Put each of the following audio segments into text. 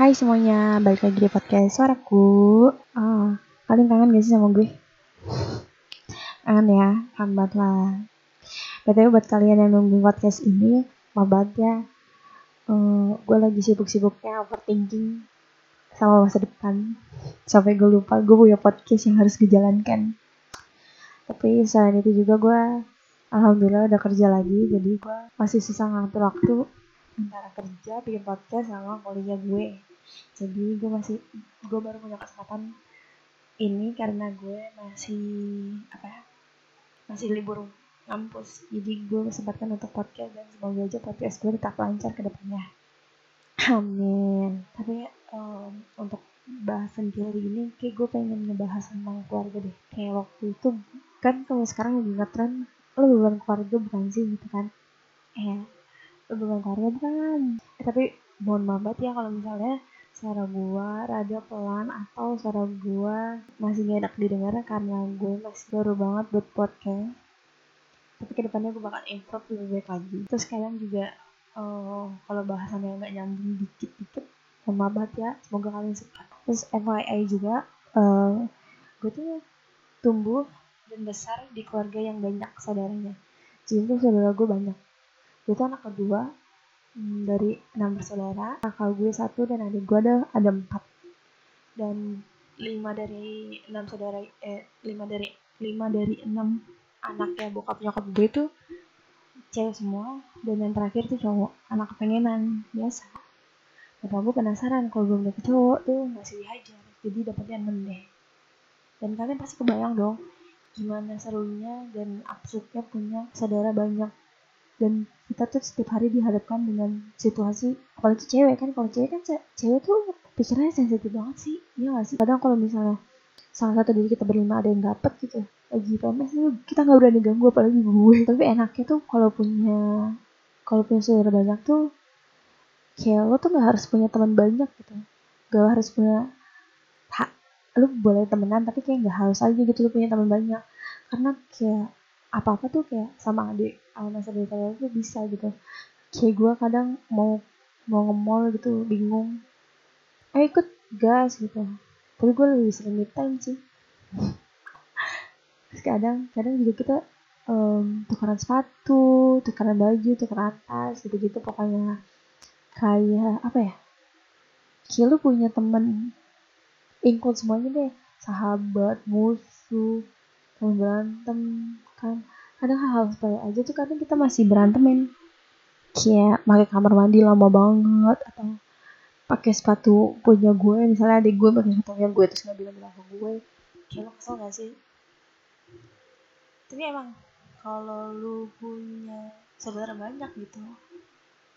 Hai semuanya, balik lagi di podcast suaraku. Ah, kalian kangen gak sih sama gue? Kangen ya, banget lah. BTW buat kalian yang nungguin podcast ini, maaf ya. Uh, gue lagi sibuk-sibuknya overthinking sama masa depan. Sampai gue lupa gue punya podcast yang harus dijalankan. Tapi selain itu juga gue alhamdulillah udah kerja lagi, jadi gue masih susah ngatur waktu antara kerja, bikin podcast sama kuliah gue. Jadi gue masih gue baru punya kesempatan ini karena gue masih apa ya masih libur ngampus jadi gue kesempatan untuk podcast dan semoga aja podcast gue tetap lancar ke depannya. Amin. Tapi um, untuk bahasan kali ini kayak gue pengen ngebahas tentang keluarga deh. Kayak waktu itu kan kalau sekarang lagi ngetren lo bukan keluarga bukan sih gitu kan? Eh lo bukan keluarga bukan. Eh, tapi mohon maaf ya kalau misalnya suara gua rada pelan atau suara gua masih gak enak didengar karena gue masih baru banget buat podcast. Tapi ke depannya gue bakal improve lebih baik lagi. Terus kalian juga uh, kalau bahasannya nggak nyambung dikit-dikit maaf banget ya semoga kalian suka. Terus FYI juga uh, gue tuh tumbuh dan besar di keluarga yang banyak saudaranya. Jadi tuh saudara gue banyak. Gue tuh anak kedua hmm, dari enam bersaudara kakak gue satu dan adik gue ada ada empat. Dan lima dari enam saudara eh lima dari lima dari enam anaknya bokap nyokap gue tuh cewek semua. Dan yang terakhir tuh cowok anak kepengenan biasa. Bapak gue penasaran kalau belum dapet cowok tuh masih dihajar jadi dapetnya enam deh. Dan kalian pasti kebayang dong gimana serunya dan absurdnya punya saudara banyak. Dan kita tuh setiap hari dihadapkan dengan situasi apalagi cewek kan kalau cewek kan cewek tuh pikirannya sensitif banget sih iya gak sih? Kadang kalau misalnya salah satu dari kita berlima ada yang dapet gitu lagi PMS itu kita nggak berani ganggu apalagi gue. Tapi enaknya tuh kalau punya kalau punya saudara banyak tuh kayak lo tuh nggak harus punya teman banyak gitu. Gak harus punya hak lo boleh temenan tapi kayak nggak harus aja gitu lo punya teman banyak. Karena kayak apa apa tuh kayak sama adik sama saudara tuh bisa gitu. Kayak gue kadang mau mau nge-mall gitu bingung. Ayo ikut gas gitu. Tapi gue lebih sering me time sih. Kadang kadang juga kita um, tukeran sepatu tukeran baju tukeran tas gitu gitu pokoknya kayak apa ya? Kayak lu punya temen include semuanya deh. Sahabat musuh temen berantem kan kadang hal-hal sepele aja tuh kadang kita masih berantemin kayak pakai kamar mandi lama banget atau pakai sepatu punya gue misalnya adik gue pakai sepatunya gue terus nggak bilang-bilang ke gue. Kayak lo kesel gak sih? Tapi emang kalau lu punya saudara banyak gitu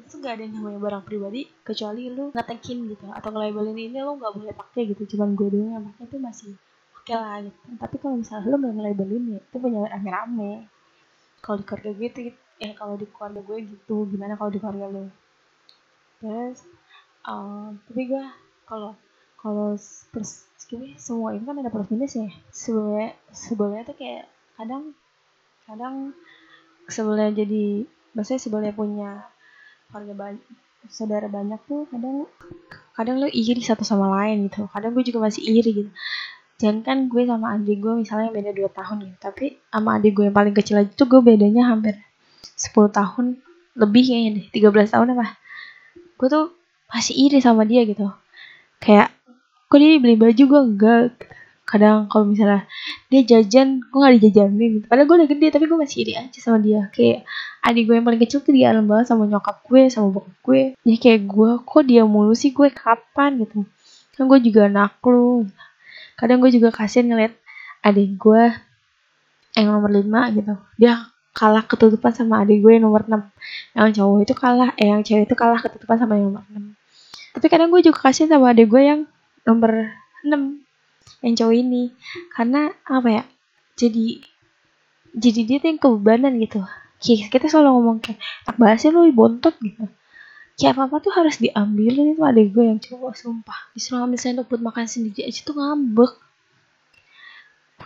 itu gak ada yang namanya barang pribadi kecuali lu ngetekin gitu atau ngelabelin ini lo nggak boleh pakai gitu cuman gue doang yang pakai itu masih oke lah gitu. Tapi kalau misalnya lu nggak ngelabelin ya itu punya rame-rame kalau di keluarga gitu ya kalau di keluarga gue gitu gimana kalau di keluarga lu terus um, tapi gue kalau kalau terus semua itu kan ada plus minus ya. Sebenarnya sebenarnya tuh kayak kadang kadang sebelumnya jadi maksudnya sebelumnya punya keluarga banyak saudara banyak tuh kadang kadang lo iri satu sama lain gitu. Kadang gue juga masih iri gitu jangan kan gue sama adik gue misalnya beda 2 tahun gitu. Tapi sama adik gue yang paling kecil aja tuh gue bedanya hampir 10 tahun lebih kayaknya deh. 13 tahun apa. Gue tuh masih iri sama dia gitu. Kayak kok dia beli baju gue enggak? Kadang kalau misalnya dia jajan gue gak dijajanin gitu. Padahal gue udah gede tapi gue masih iri aja sama dia. Kayak adik gue yang paling kecil tuh dia banget sama nyokap gue sama bokap gue. Ya kayak gue kok dia mulu sih? Gue kapan? Gitu. Kan gue juga anak lu kadang gue juga kasihan ngeliat adik gue yang nomor 5 gitu. Dia kalah ketutupan sama adik gue yang nomor 6 yang cowok itu kalah eh yang cewek itu kalah ketutupan sama yang nomor 6 tapi kadang gue juga kasihan sama adik gue yang nomor 6 yang cowok ini. Karena apa ya jadi jadi dia tuh yang kebebanan gitu. Kita selalu ngomong kayak tak bahasnya lu bontot gitu kayak apa apa tuh harus diambilin itu ada gue yang cowok sumpah. Disuruh ambil sendok buat makan sendiri aja tuh ngambek.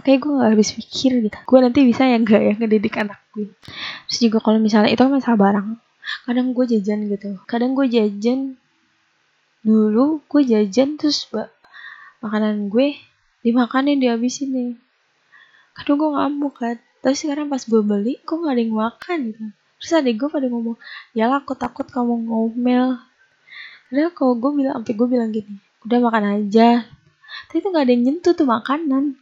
Kayak gue gak habis pikir gitu. Gue nanti bisa ya gak ya ngedidik anak gue? Terus juga kalau misalnya itu kan masalah barang. Kadang gue jajan gitu. Kadang gue jajan dulu gue jajan terus mbak makanan gue dimakanin dihabisin nih. Kadang gue ngamuk kan. Tapi sekarang pas gue beli kok gak ada yang makan gitu terus adik gue pada ngomong ya lah aku takut kamu ngomel. Karena kalau gue bilang sampai gue bilang gini udah makan aja. Tapi itu gak ada yang nyentuh tuh makanan.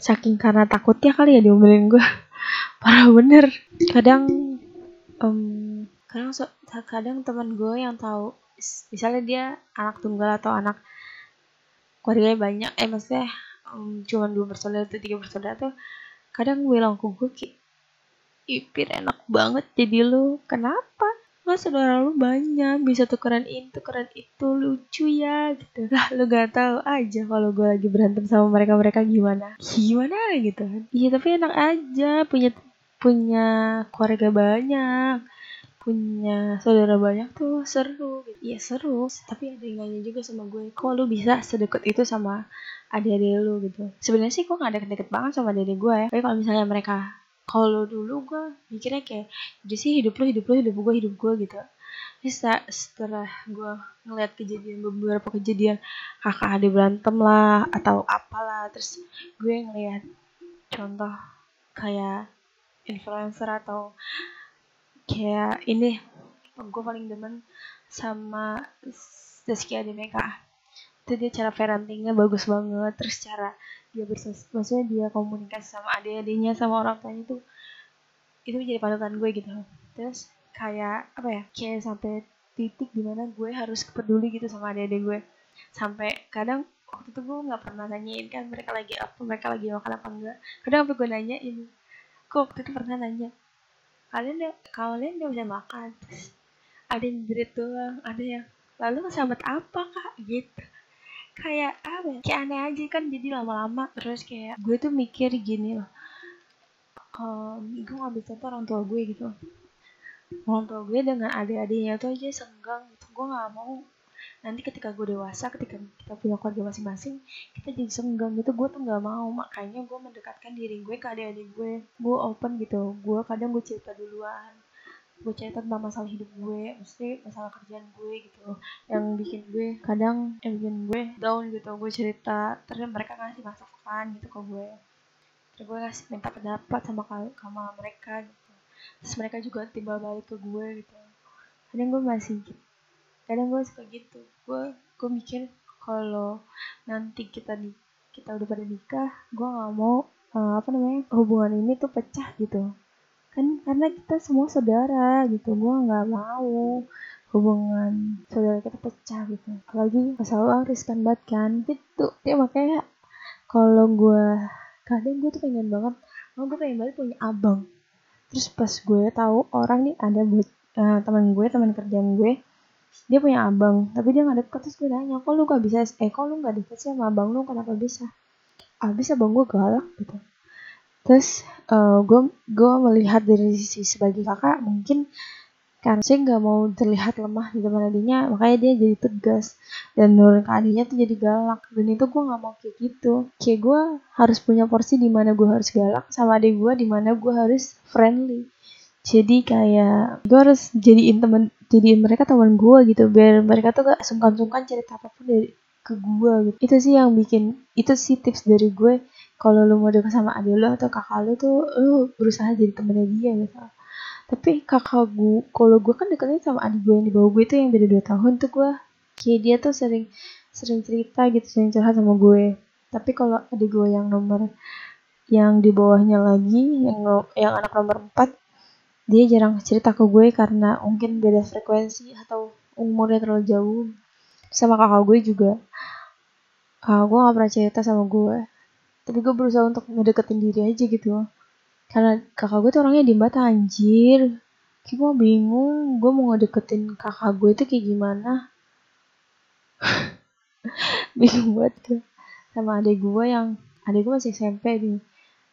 Saking karena takutnya kali ya diomelin gue parah bener. Kadang um, kadang so, kadang teman gue yang tahu misalnya dia anak tunggal atau anak keluarganya banyak eh maksudnya um, cuma dua bersaudara atau tiga bersaudara tuh kadang bilang ke gue Ipir enak banget jadi lu. Kenapa? Mas saudara lu banyak bisa tukeran ini tukeran itu lucu ya gitu. Lah lu gak tahu aja kalau gue lagi berantem sama mereka mereka gimana. Gimana gitu kan. Iya tapi enak aja punya punya keluarga banyak punya saudara banyak tuh seru iya seru tapi ada yang nanya juga sama gue kok lu bisa sedekat itu sama adik-adik lu? Gitu. Sebenarnya sih gue gak ada deket banget sama adik-adik gue ya. Tapi kalau misalnya mereka kalau dulu gue mikirnya kayak jadi sih hidup lu hidup lu hidup gue hidup gue gitu. Terus setelah gue ngeliat kejadian beberapa kejadian kakak adik berantem lah atau apalah terus gue ngeliat contoh kayak influencer atau kayak ini gue paling demen sama Rizky Ademeka itu dia cara parentingnya bagus banget. Terus cara dia bersos maksudnya dia komunikasi sama adik-adiknya sama orang tuanya tuh itu menjadi panutan gue gitu. Terus kayak apa ya kayak sampai titik di mana gue harus peduli gitu sama adik-adik gue. Sampai kadang waktu itu gue nggak pernah nanyain kan mereka lagi apa mereka lagi makan apa enggak. Kadang sampai gue nanyain gue waktu itu pernah nanya kalian deh kalian udah bisa makan? Terus ada yang jerit doang ada yang lalu sahabat apa kak? Gitu kayak apa ya kayak aneh aja kan jadi lama-lama terus kayak gue tuh mikir gini loh. Um, gue ngambil contoh orang tua gue gitu. Orang tua gue dengan adik-adiknya tuh aja senggang gitu. Gue nggak mau nanti ketika gue dewasa ketika kita punya keluarga masing-masing kita jadi senggang gitu. Gue tuh nggak mau. Makanya gue mendekatkan diri gue ke adik-adik gue. Gue open gitu. Gue kadang gue cerita duluan gue cerita tentang masalah hidup gue mesti masalah kerjaan gue gitu yang bikin gue kadang yang bikin gue down gitu gue cerita terus mereka ngasih masukan gitu ke gue. Terus gue ngasih minta pendapat sama sama mereka gitu. Terus mereka juga timbal balik ke gue gitu. Kadang gue masih gitu kadang gue suka gitu. Gue gue mikir kalau nanti kita di kita udah pada nikah gue nggak mau uh, apa namanya hubungan ini tuh pecah gitu kan karena kita semua saudara gitu. Gue nggak mau hubungan saudara kita pecah gitu. Apalagi masalah riskan banget kan. Gitu. Ya makanya kalau gue kadang gue tuh pengen banget oh gue pengen banget punya abang. Terus pas gue tahu orang nih ada buat uh, teman gue teman kerjaan gue dia punya abang. Tapi dia nggak deket. Terus gue nanya kok lu gak bisa eh kok lu nggak deket sih sama abang lu? Kenapa bisa? Abis abang gue galak gitu terus uh, gue gue melihat dari sisi sebagai kakak mungkin karena saya nggak mau terlihat lemah di depan adiknya makanya dia jadi tegas. Dan nurun ke adiknya tuh jadi galak. Dan itu gue nggak mau kayak gitu. Kayak gue harus punya porsi di mana gue harus galak sama adik gue di mana gue harus friendly. Jadi kayak gue harus jadiin temen jadiin mereka teman gue gitu biar mereka tuh gak sungkan-sungkan cerita apa pun dari ke gue gitu. Itu sih yang bikin itu sih tips dari gue kalau lu mau deket sama adik lu atau kakak lu tuh lu berusaha jadi temennya dia gitu. Tapi kakak gue kalau gue kan deketnya sama adik gue yang di bawah gue itu yang beda dua tahun tuh gue kayak dia tuh sering sering cerita gitu sering curhat sama gue. Tapi kalau adik gue yang nomor yang di bawahnya lagi yang yang anak nomor 4 dia jarang cerita ke gue karena mungkin beda frekuensi atau umurnya terlalu jauh. Sama kakak gue juga. Kakak gue gak pernah cerita sama gue tapi gue berusaha untuk ngedeketin diri aja gitu. Karena kakak gue tuh orangnya di banget anjir. Kayak gue bingung gue mau ngedeketin kakak gue itu kayak gimana. Bingung banget gue sama adik gue yang adik gue masih SMP nih.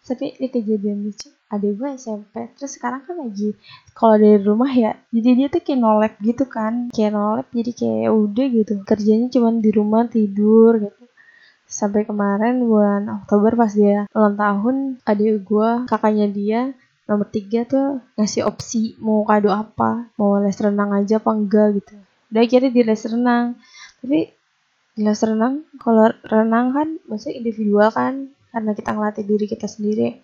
Tapi ini kejadian lucu. Adik gue SMP terus sekarang kan lagi kalau dari rumah ya. Jadi dia tuh kayak nolep gitu kan. Kayak nolep jadi kayak udah gitu. Kerjanya cuma di rumah tidur gitu sampai kemarin bulan Oktober pas dia ulang tahun adik gue kakaknya dia nomor tiga tuh ngasih opsi mau kado apa mau les renang aja apa enggak gitu. Udah akhirnya di les renang. Tapi jelas renang kalau renang kan maksudnya individual kan karena kita ngelatih diri kita sendiri.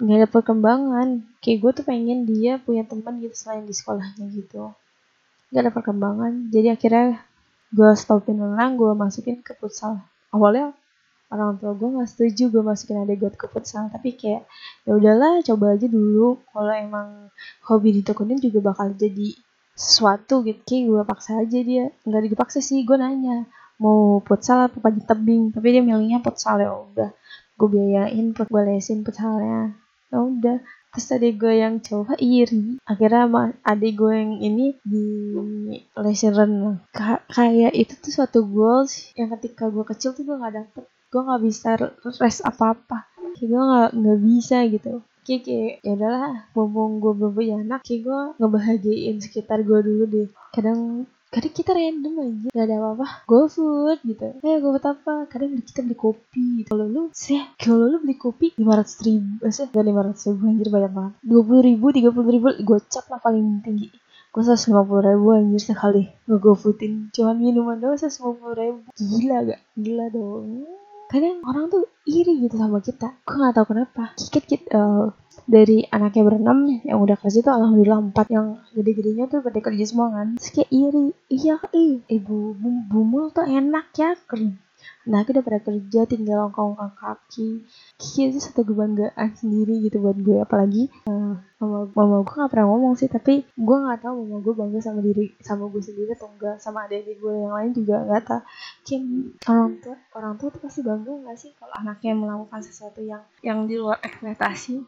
Nggak ada perkembangan. Kayak gue tuh pengen dia punya teman gitu selain di sekolahnya gitu. Nggak ada perkembangan. Jadi akhirnya gue stopin renang gue masukin ke futsal awalnya orang tua gue nggak setuju gue masukin adik gue ke futsal. Tapi kayak ya udahlah coba aja dulu. Kalau emang hobi ditekunin juga bakal jadi sesuatu gitu. Kayak gue paksa aja dia. Nggak dipaksa sih gue nanya mau futsal apa panjat tebing? Tapi dia milihnya futsal. Ya udah gue biayain gue lesin futsalnya. Ya udah terus adik gue yang cowok iri akhirnya sama adik gue yang ini di lesin renang kayak itu tuh suatu goals yang ketika gue kecil tuh gue nggak dapet. Gue nggak bisa rest apa apa kayak gue nggak nggak bisa gitu. Kayak kayak ya udahlah mumpung gue belum punya anak kayak gue ngebahagiain sekitar gue dulu deh. Kadang kadang kita random aja gak ada apa-apa. Go food gitu. Eh go food apa? Kadang kita beli kopi gitu. Kalau lu sih kalau lu beli kopi lima ratus ribu sih gak lima ratus ribu anjir banyak banget. dua puluh ribu tiga puluh ribu gocap lah paling tinggi. Gue seratus lima puluh ribu anjir sekali nge foodin cuman minuman doang seratus lima puluh ribu. Gila gak? Gila dong kadang orang tuh iri gitu sama kita. Gue nggak tahu kenapa. Kita, kita uh, dari anaknya berenam yang udah kerja tuh alhamdulillah empat yang gede-gedenya tuh pada kerja semua kan. Terus kayak iri. Iya ih ibu bumul tuh enak ya kerja nah kita pada kerja tinggal ongkong kaki. Kayak itu satu kebanggaan sendiri gitu buat gue apalagi uh, mama mama gue gak pernah ngomong sih tapi gue nggak tahu mama gue bangga sama diri sama gue sendiri atau enggak sama adik-adik gue yang lain juga nggak tahu. Kayak orang tua orang tua tuh pasti bangga nggak sih kalau anaknya melakukan sesuatu yang yang di luar ekspektasi?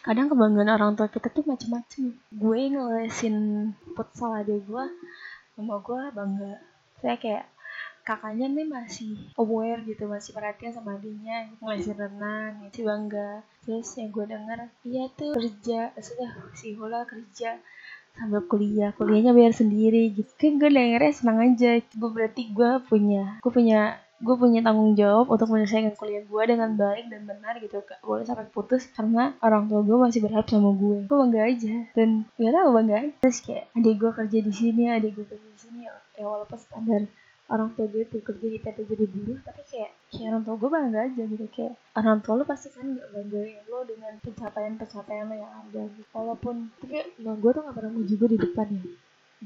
Kadang kebanggaan orang tua kita tuh macem-macem gue ngelesin futsal adik gue mama gue bangga. Saya kayak kakaknya nih masih aware gitu masih perhatian sama adiknya masih renang gitu bangga. Terus yang gue denger iya tuh kerja sudah si Hula kerja sambil kuliah. Kuliahnya bayar sendiri gitu. Kan gue dengernya senang aja. Gue berarti gue punya gue punya gue punya tanggung jawab untuk menyelesaikan kuliah gue dengan baik dan benar gitu gak boleh sampai putus karena orang tua gue masih berharap sama gue gue bangga aja dan gak tau bangga aja. Terus kayak adik gue kerja di sini adik gue kerja di sini ya walaupun standar orang tua gue tuh kerja di PT jadi buruh tapi kayak kayak orang tua gue bangga aja gitu. Kayak orang tua lo pasti kan gak banggain lo dengan pencapaian-pencapaian lo yang ada gitu. walaupun tapi nah, gue tuh gak pernah mau juga di depan ya.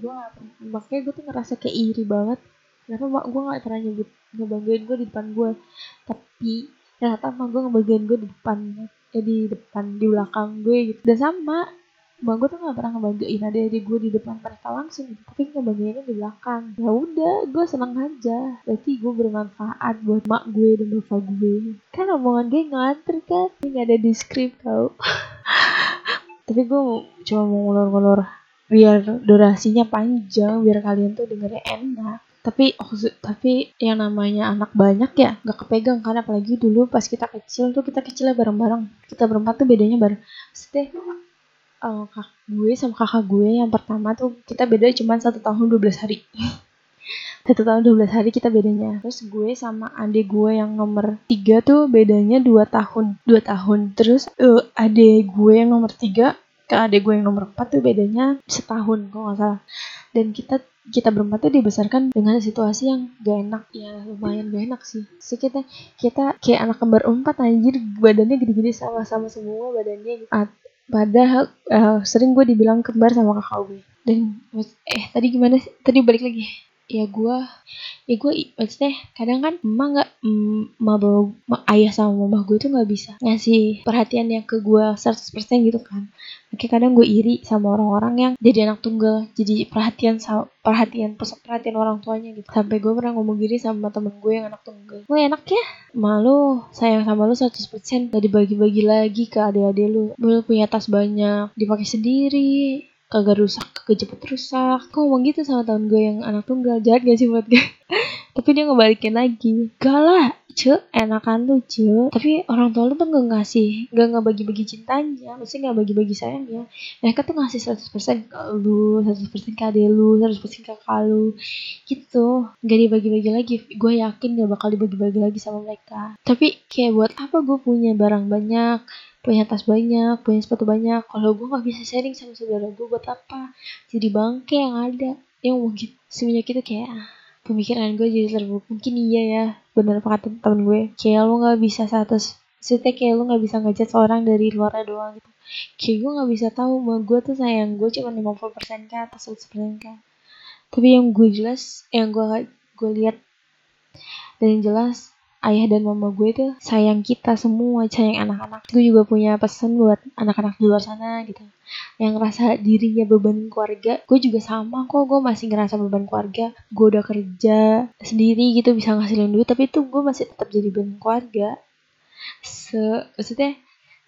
Gue gak pernah makanya gue tuh ngerasa kayak iri banget. Kenapa mak gue gak pernah nyebut ngebanggain gue di depan gue? Tapi ternyata mak gue ngebanggain gue di depan ya di depan di belakang gue gitu. Dan sama Bang gue tuh gak pernah ngebanggain ada adik gue di depan mereka langsung. Tapi ngebanggainnya di belakang. Ya udah, gue seneng aja. Berarti gue bermanfaat buat mak gue dan bapak gue. Kan omongan gue ngelantur kan. Ini gak ada di skrip tau. Tapi gue cuma mau ngulur-ngulur biar durasinya panjang biar kalian tuh dengernya enak tapi oh, tapi yang namanya anak banyak ya nggak kepegang kan apalagi dulu pas kita kecil tuh kita kecilnya bareng-bareng kita berempat tuh bedanya bareng Maksudnya uh, kak gue sama kakak gue yang pertama tuh kita beda cuma satu tahun 12 hari. Satu tahun 12 hari kita bedanya. Terus gue sama adik gue yang nomor tiga tuh bedanya dua tahun dua tahun. Terus uh, adik gue yang nomor tiga ke adik gue yang nomor empat tuh bedanya setahun kok nggak salah. Dan kita kita berempat tuh dibesarkan dengan situasi yang gak enak. Ya lumayan gak enak sih. Sih kita kita kayak anak kembar empat anjir. Badannya gede-gede sama-sama semua badannya gitu. Padahal uh, sering gue dibilang kembar sama kakak gue. Dan eh tadi gimana? Tadi balik lagi. Ya gue, ya gue maksudnya kadang kan emak nggak, emak bawa ayah sama mama gue tuh nggak bisa ngasih perhatian yang ke gue 100% gitu kan. Makanya kadang gue iri sama orang-orang yang jadi anak tunggal, jadi perhatian perhatian perhatian orang tuanya gitu. Sampai gue pernah ngomong gini sama temen gue yang anak tunggal. Gue enak ya, malu sayang sama lu 100% gak dibagi-bagi lagi ke adik-adik lu. Lu punya tas banyak, dipakai sendiri, kagak rusak, kagak cepet rusak. Kok ngomong gitu sama temen gue yang anak tunggal, jahat gak sih buat gue? Tapi dia ngebalikin lagi. Gak lah, enakan tuh ce. Tapi orang tua lu tuh gak ngasih gak ngebagi-bagi cintanya. Maksudnya gak bagi-bagi sayangnya. Mereka tuh ngasih 100% ke lu 100% ke adek lu 100% ke kakak lu. Gitu. Gak dibagi-bagi lagi. Gue yakin gak bakal dibagi-bagi lagi sama mereka. Tapi kayak buat apa gue punya barang banyak punya tas banyak, punya sepatu banyak. Kalau gue gak bisa sharing sama saudara gue buat apa? Jadi bangke yang ada. Yang mungkin semuanya kita kayak pemikiran gue jadi terbuka mungkin iya ya bener apa kata temen gue kayak lu nggak bisa satu Maksudnya kayak lu gak bisa ngejat seorang dari luarnya doang gitu Kayak gue gak bisa tahu mau gue tuh sayang gue cuma 50% kah atau 100% kah Tapi yang gue jelas, yang gue gue lihat dan yang jelas ayah dan mama gue tuh sayang kita semua, sayang anak-anak. Gue juga punya pesan buat anak-anak di luar sana gitu. Yang ngerasa dirinya beban keluarga, gue juga sama kok. Gue masih ngerasa beban keluarga. Gue udah kerja sendiri gitu bisa ngasilin duit, tapi tuh gue masih tetap jadi beban keluarga. Se maksudnya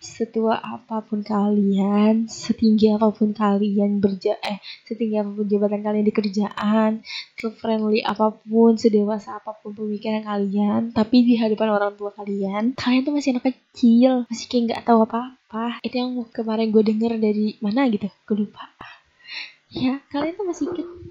setua apa pun kalian, setinggi apa pun kalian berja eh setinggi apa pun jabatan kalian di kerjaan, se-friendly apa pun, sedewasa apa pun pemikiran kalian, tapi di hadapan orang tua kalian, kalian tuh masih anak kecil, masih kayak nggak tahu apa-apa. Itu yang kemarin gue denger dari mana gitu, gue lupa ya kalian tuh masih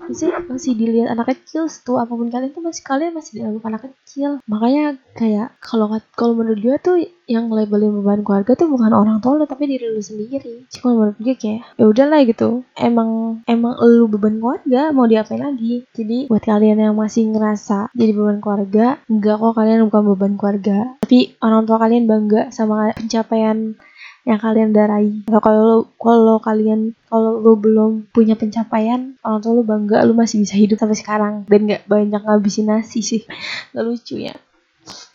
masih masih dilihat anak kecil setua apa pun kalian tuh masih kalian masih dianggap anak kecil. Makanya kayak kalau kalau menurut gue tuh yang labelin beban keluarga tuh bukan orang tua lo tapi diri lu sendiri. Cuma menurut gue kayak ya udahlah gitu. Emang emang lu beban keluarga mau diapain lagi? Jadi buat kalian yang masih ngerasa jadi beban keluarga enggak kok kalian bukan beban keluarga. Tapi orang tua kalian bangga sama pencapaian yang kalian darai. Atau kalau kalau kalian kalau lu belum punya pencapaian orang tua lu bangga lu masih bisa hidup sampai sekarang. Dan nggak banyak ngabisin nasi sih. Nggak lucu ya.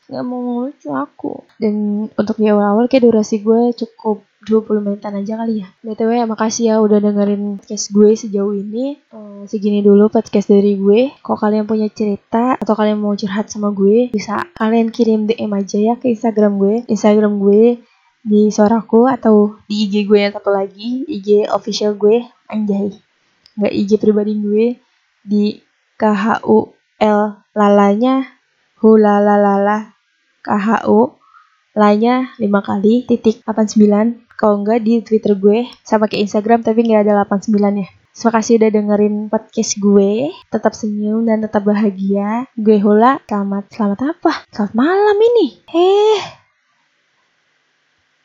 Nggak mau lucu aku. Dan untuk di awal-awal kayak durasi gue cukup 20 menitan aja kali ya. BTW makasih ya udah dengerin podcast gue sejauh ini. Hmm, segini dulu podcast dari gue. Kalau kalian punya cerita atau kalian mau curhat sama gue bisa kalian kirim DM aja ya ke Instagram gue. Instagram gue di suaraku atau di IG gue yang satu lagi IG official gue anjay nggak IG pribadi gue di KHUL lalanya hulalalala KHU lanya lima kali titik 89 kalau enggak di Twitter gue sama kayak Instagram tapi nggak ada 89 ya Terima kasih udah dengerin podcast gue. Tetap senyum dan tetap bahagia. Gue Hula. Selamat, selamat apa? Selamat malam ini. Eh.